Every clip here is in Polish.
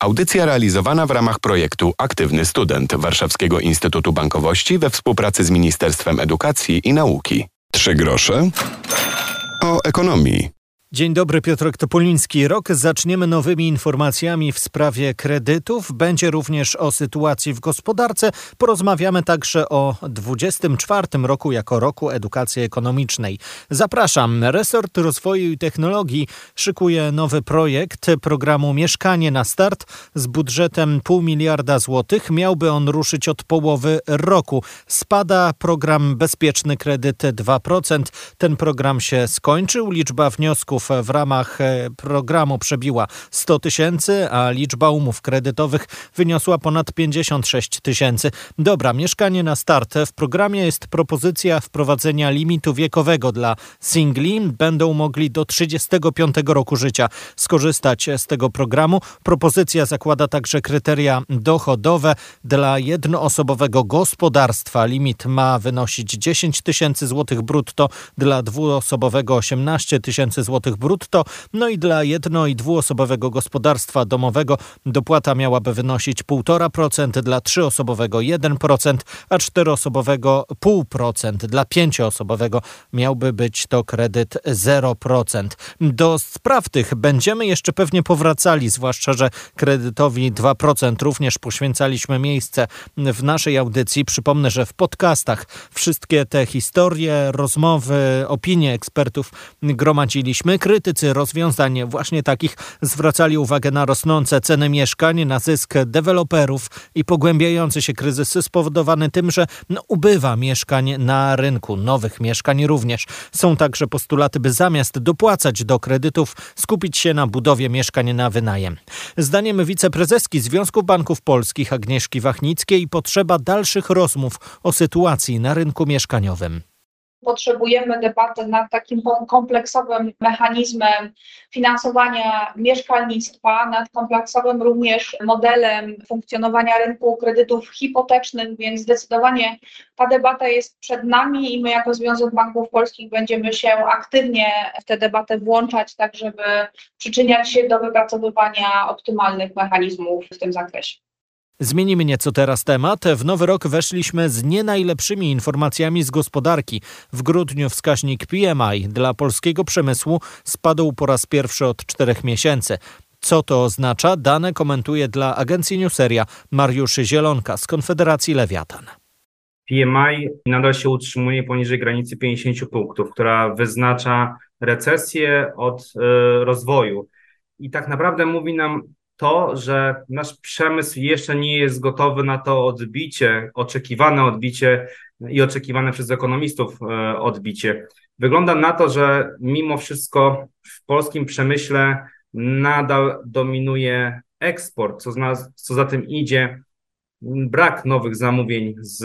Audycja realizowana w ramach projektu Aktywny Student Warszawskiego Instytutu Bankowości we współpracy z Ministerstwem Edukacji i Nauki. Trzy grosze o ekonomii. Dzień dobry, Piotr Topoliński. Rok zaczniemy nowymi informacjami w sprawie kredytów. Będzie również o sytuacji w gospodarce. Porozmawiamy także o 24 roku jako roku edukacji ekonomicznej. Zapraszam. Resort Rozwoju i Technologii szykuje nowy projekt programu Mieszkanie na start z budżetem pół miliarda złotych. Miałby on ruszyć od połowy roku. Spada program Bezpieczny Kredyt 2%. Ten program się skończył. Liczba wniosków w ramach e, programu przebiła 100 tysięcy, a liczba umów kredytowych wyniosła ponad 56 tysięcy. Dobra, mieszkanie na start. W programie jest propozycja wprowadzenia limitu wiekowego dla singli. Będą mogli do 35 roku życia skorzystać z tego programu. Propozycja zakłada także kryteria dochodowe. Dla jednoosobowego gospodarstwa limit ma wynosić 10 tysięcy złotych brutto, dla dwuosobowego 18 tysięcy złotych brutto. No i dla jedno- i dwuosobowego gospodarstwa domowego dopłata miałaby wynosić 1,5%, dla trzyosobowego 1%, a czteroosobowego 0,5%. Dla pięcioosobowego miałby być to kredyt 0%. Do spraw tych będziemy jeszcze pewnie powracali, zwłaszcza, że kredytowi 2% również poświęcaliśmy miejsce w naszej audycji. Przypomnę, że w podcastach wszystkie te historie, rozmowy, opinie ekspertów gromadziliśmy krytycy rozwiązań właśnie takich zwracali uwagę na rosnące ceny mieszkań, na zysk deweloperów i pogłębiający się kryzys spowodowany tym, że no, ubywa mieszkań na rynku, nowych mieszkań również. Są także postulaty, by zamiast dopłacać do kredytów, skupić się na budowie mieszkań na wynajem. Zdaniem wiceprezeski Związku Banków Polskich Agnieszki Wachnickiej potrzeba dalszych rozmów o sytuacji na rynku mieszkaniowym potrzebujemy debaty nad takim kompleksowym mechanizmem finansowania mieszkalnictwa, nad kompleksowym również modelem funkcjonowania rynku kredytów hipotecznych, więc zdecydowanie ta debata jest przed nami i my jako Związek Banków Polskich będziemy się aktywnie w tę debatę włączać, tak żeby przyczyniać się do wypracowywania optymalnych mechanizmów w tym zakresie. Zmienimy nieco teraz temat. W nowy rok weszliśmy z nie najlepszymi informacjami z gospodarki. W grudniu wskaźnik PMI dla polskiego przemysłu spadł po raz pierwszy od czterech miesięcy. Co to oznacza? Dane komentuje dla agencji Newseria Mariusz Zielonka z Konfederacji Lewiatan. PMI nadal się utrzymuje poniżej granicy 50 punktów, która wyznacza recesję od y, rozwoju. I tak naprawdę mówi nam to, że nasz przemysł jeszcze nie jest gotowy na to odbicie, oczekiwane odbicie i oczekiwane przez ekonomistów e, odbicie. Wygląda na to, że mimo wszystko w polskim przemyśle nadal dominuje eksport, co, co za tym idzie, brak nowych zamówień z,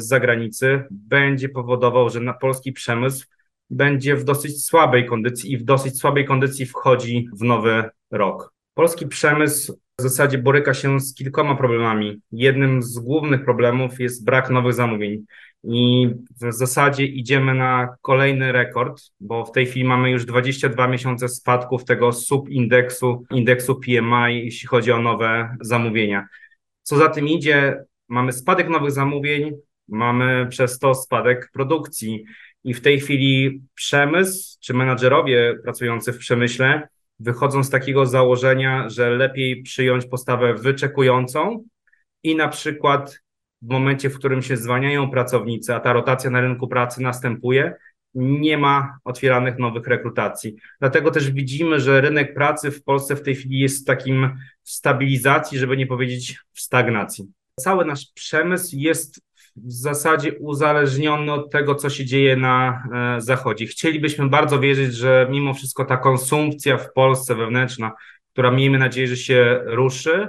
z zagranicy będzie powodował, że na polski przemysł będzie w dosyć słabej kondycji i w dosyć słabej kondycji wchodzi w nowy rok. Polski przemysł w zasadzie boryka się z kilkoma problemami. Jednym z głównych problemów jest brak nowych zamówień. I w zasadzie idziemy na kolejny rekord, bo w tej chwili mamy już 22 miesiące spadków tego subindeksu, indeksu PMI, jeśli chodzi o nowe zamówienia. Co za tym idzie, mamy spadek nowych zamówień, mamy przez to spadek produkcji. I w tej chwili przemysł czy menadżerowie pracujący w przemyśle wychodzą z takiego założenia, że lepiej przyjąć postawę wyczekującą i na przykład w momencie, w którym się zwalniają pracownicy, a ta rotacja na rynku pracy następuje, nie ma otwieranych nowych rekrutacji. Dlatego też widzimy, że rynek pracy w Polsce w tej chwili jest w takim stabilizacji, żeby nie powiedzieć w stagnacji. Cały nasz przemysł jest w zasadzie uzależniony od tego, co się dzieje na e, Zachodzie. Chcielibyśmy bardzo wierzyć, że mimo wszystko ta konsumpcja w Polsce wewnętrzna, która miejmy nadzieję, że się ruszy,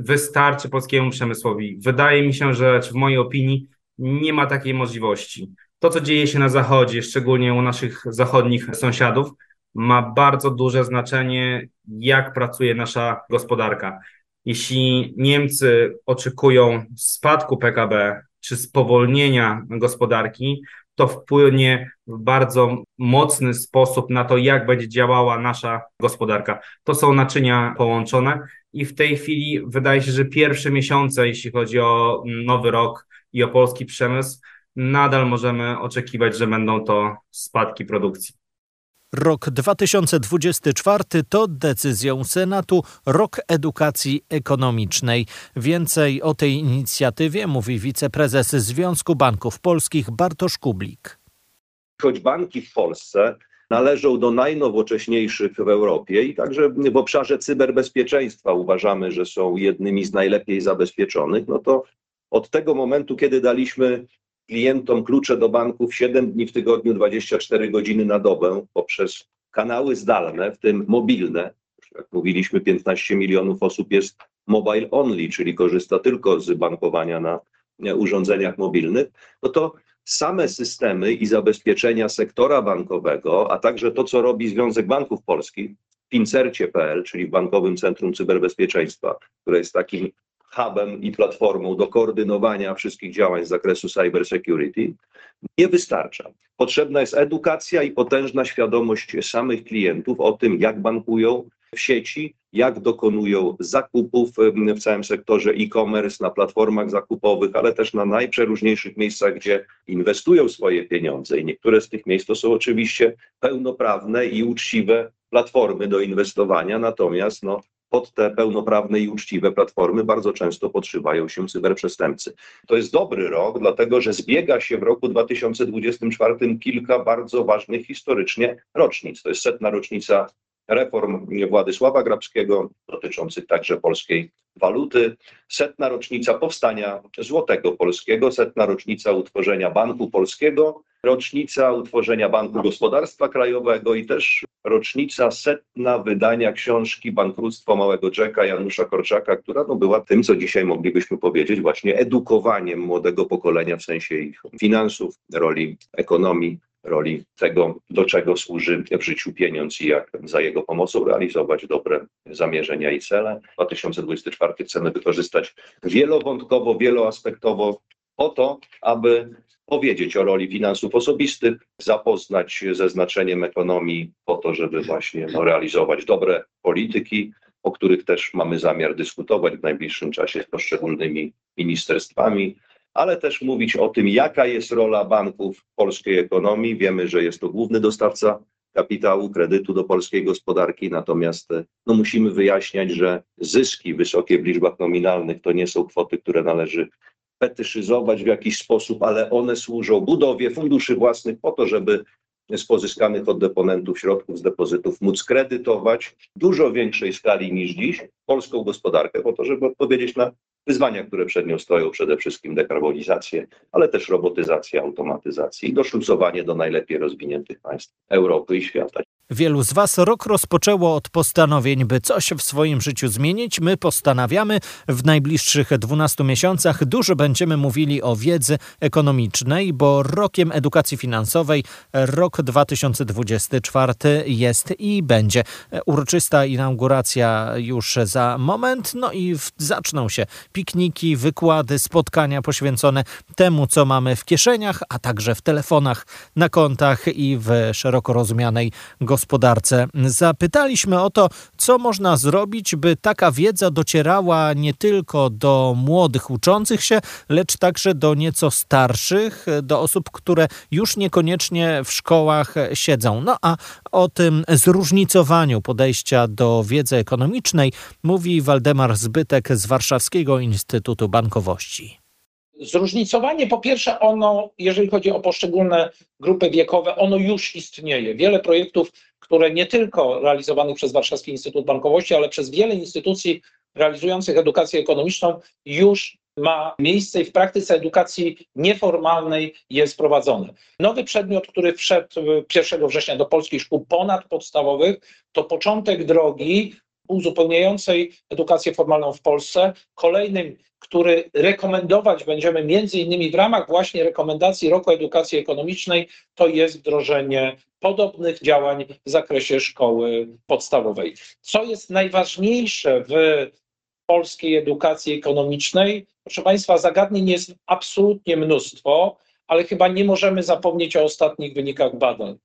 wystarczy polskiemu przemysłowi. Wydaje mi się, że w mojej opinii nie ma takiej możliwości. To, co dzieje się na Zachodzie, szczególnie u naszych zachodnich sąsiadów, ma bardzo duże znaczenie, jak pracuje nasza gospodarka. Jeśli Niemcy oczekują spadku PKB, czy spowolnienia gospodarki, to wpłynie w bardzo mocny sposób na to, jak będzie działała nasza gospodarka. To są naczynia połączone i w tej chwili wydaje się, że pierwsze miesiące, jeśli chodzi o nowy rok i o polski przemysł, nadal możemy oczekiwać, że będą to spadki produkcji. Rok 2024 to decyzją Senatu rok edukacji ekonomicznej. Więcej o tej inicjatywie mówi wiceprezes Związku Banków Polskich Bartosz Kublik. Choć banki w Polsce należą do najnowocześniejszych w Europie i także w obszarze cyberbezpieczeństwa uważamy, że są jednymi z najlepiej zabezpieczonych, no to od tego momentu, kiedy daliśmy klientom klucze do banków 7 dni w tygodniu, 24 godziny na dobę poprzez kanały zdalne, w tym mobilne. Jak mówiliśmy, 15 milionów osób jest mobile only, czyli korzysta tylko z bankowania na urządzeniach mobilnych, no to same systemy i zabezpieczenia sektora bankowego, a także to, co robi Związek Banków Polskich, Pincercie.pl, czyli w Bankowym Centrum Cyberbezpieczeństwa, które jest takim hubem i platformą do koordynowania wszystkich działań z zakresu cybersecurity, nie wystarcza. Potrzebna jest edukacja i potężna świadomość samych klientów o tym, jak bankują w sieci, jak dokonują zakupów w całym sektorze e-commerce, na platformach zakupowych, ale też na najprzeróżniejszych miejscach, gdzie inwestują swoje pieniądze. I niektóre z tych miejsc to są oczywiście pełnoprawne i uczciwe platformy do inwestowania, natomiast no, pod te pełnoprawne i uczciwe platformy bardzo często podszywają się cyberprzestępcy. To jest dobry rok, dlatego że zbiega się w roku 2024 kilka bardzo ważnych historycznie rocznic. To jest setna rocznica reform Władysława Grabskiego, dotyczących także polskiej waluty, setna rocznica powstania złotego polskiego, setna rocznica utworzenia Banku Polskiego, rocznica utworzenia Banku Gospodarstwa Krajowego i też rocznica setna wydania książki Bankructwo Małego Jacka Janusza Korczaka, która no, była tym, co dzisiaj moglibyśmy powiedzieć, właśnie edukowaniem młodego pokolenia w sensie ich finansów, roli ekonomii, roli tego, do czego służy w życiu pieniądz i jak za jego pomocą realizować dobre zamierzenia i cele. 2024 chcemy wykorzystać wielowątkowo, wieloaspektowo po to, aby powiedzieć o roli finansów osobistych, zapoznać ze znaczeniem ekonomii po to, żeby właśnie no, realizować dobre polityki, o których też mamy zamiar dyskutować w najbliższym czasie z poszczególnymi ministerstwami, ale też mówić o tym, jaka jest rola banków w polskiej ekonomii. Wiemy, że jest to główny dostawca kapitału, kredytu do polskiej gospodarki, natomiast no, musimy wyjaśniać, że zyski wysokie w liczbach nominalnych to nie są kwoty, które należy fetyszyzować w jakiś sposób, ale one służą budowie funduszy własnych po to, żeby z pozyskanych od deponentów środków z depozytów móc kredytować w dużo większej skali niż dziś polską gospodarkę, po to, żeby odpowiedzieć na wyzwania, które przed nią stoją, przede wszystkim dekarbonizację, ale też robotyzację, automatyzację i doszlusowanie do najlepiej rozwiniętych państw Europy i świata. Wielu z Was rok rozpoczęło od postanowień, by coś w swoim życiu zmienić. My postanawiamy w najbliższych 12 miesiącach dużo będziemy mówili o wiedzy ekonomicznej, bo rokiem edukacji finansowej rok 2024 jest i będzie. Uroczysta inauguracja już za moment, no i zaczną się pikniki, wykłady, spotkania poświęcone temu, co mamy w kieszeniach, a także w telefonach, na kontach i w szeroko rozumianej gospodarce. Zapytaliśmy o to, co można zrobić, by taka wiedza docierała nie tylko do młodych uczących się, lecz także do nieco starszych, do osób, które już niekoniecznie w szkołach siedzą. No a o tym zróżnicowaniu podejścia do wiedzy ekonomicznej mówi Waldemar Zbytek z Warszawskiego Instytutu Bankowości. Zróżnicowanie, po pierwsze, ono, jeżeli chodzi o poszczególne grupy wiekowe, ono już istnieje. Wiele projektów, które nie tylko realizowanych przez Warszawski Instytut Bankowości, ale przez wiele instytucji realizujących edukację ekonomiczną już ma miejsce i w praktyce edukacji nieformalnej jest prowadzone. Nowy przedmiot, który wszedł 1 września do polskich szkół ponadpodstawowych, to początek drogi uzupełniającej edukację formalną w Polsce. Kolejnym który rekomendować będziemy między innymi w ramach właśnie rekomendacji roku edukacji ekonomicznej, to jest wdrożenie podobnych działań w zakresie szkoły podstawowej. Co jest najważniejsze w polskiej edukacji ekonomicznej? Proszę Państwa, zagadnień jest absolutnie mnóstwo, ale chyba nie możemy zapomnieć o ostatnich wynikach badań.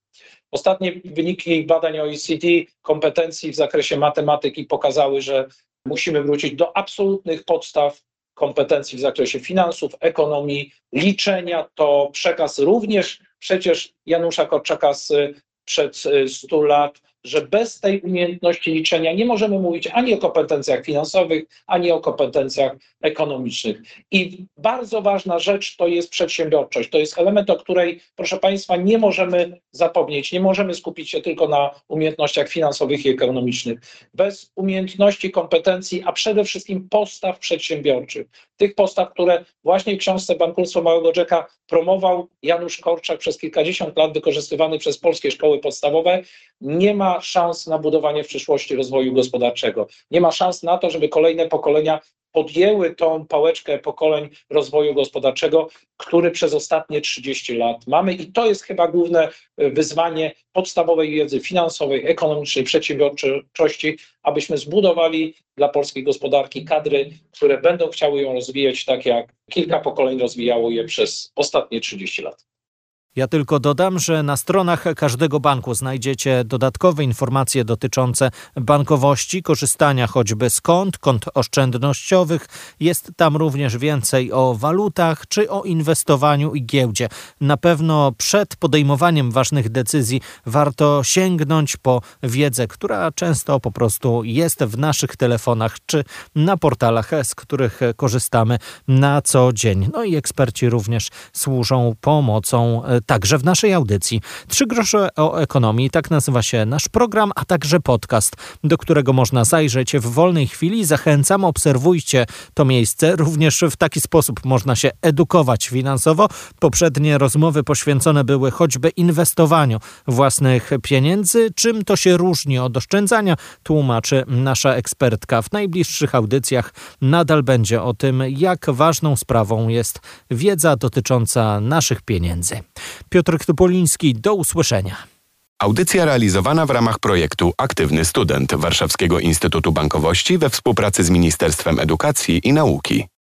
Ostatnie wyniki badań OECD kompetencji w zakresie matematyki pokazały, że Musimy wrócić do absolutnych podstaw kompetencji w zakresie finansów, ekonomii, liczenia. To przekaz również przecież Janusza Korczaka sprzed 100 lat że bez tej umiejętności liczenia nie możemy mówić ani o kompetencjach finansowych, ani o kompetencjach ekonomicznych. I bardzo ważna rzecz to jest przedsiębiorczość. To jest element, o której, proszę Państwa, nie możemy zapomnieć. Nie możemy skupić się tylko na umiejętnościach finansowych i ekonomicznych. Bez umiejętności, kompetencji, a przede wszystkim postaw przedsiębiorczych, tych postaw, które właśnie w książce Bankulstwo Małego Jacka promował Janusz Korczak przez kilkadziesiąt lat, wykorzystywany przez polskie szkoły podstawowe, nie ma szans na budowanie w przyszłości rozwoju gospodarczego. Nie ma szans na to, żeby kolejne pokolenia podjęły tą pałeczkę pokoleń rozwoju gospodarczego, który przez ostatnie 30 lat mamy. I to jest chyba główne e, wyzwanie podstawowej wiedzy finansowej, ekonomicznej, przedsiębiorczości, abyśmy zbudowali dla polskiej gospodarki kadry, które będą chciały ją rozwijać tak, jak kilka pokoleń rozwijało je przez ostatnie 30 lat. Ja tylko dodam, że na stronach każdego banku znajdziecie dodatkowe informacje dotyczące bankowości, korzystania choćby z kont, kont oszczędnościowych. Jest tam również więcej o walutach czy o inwestowaniu i giełdzie. Na pewno przed podejmowaniem ważnych decyzji warto sięgnąć po wiedzę, która często po prostu jest w naszych telefonach czy na portalach, z których korzystamy na co dzień. No i eksperci również służą pomocą także w naszej audycji. Trzy grosze o ekonomii, tak nazywa się nasz program, a także podcast, do którego można zajrzeć w wolnej chwili. Zachęcam, obserwujcie to miejsce. Również w taki sposób można się edukować finansowo. Poprzednie rozmowy poświęcone były choćby inwestowaniu własnych pieniędzy. Czym to się różni od oszczędzania, tłumaczy nasza ekspertka. W najbliższych audycjach nadal będzie o tym, jak ważną sprawą jest wiedza dotycząca naszych pieniędzy. Piotr Topoliński, do usłyszenia. Audycja realizowana w ramach projektu Aktywny Student Warszawskiego Instytutu Bankowości we współpracy z Ministerstwem Edukacji i Nauki.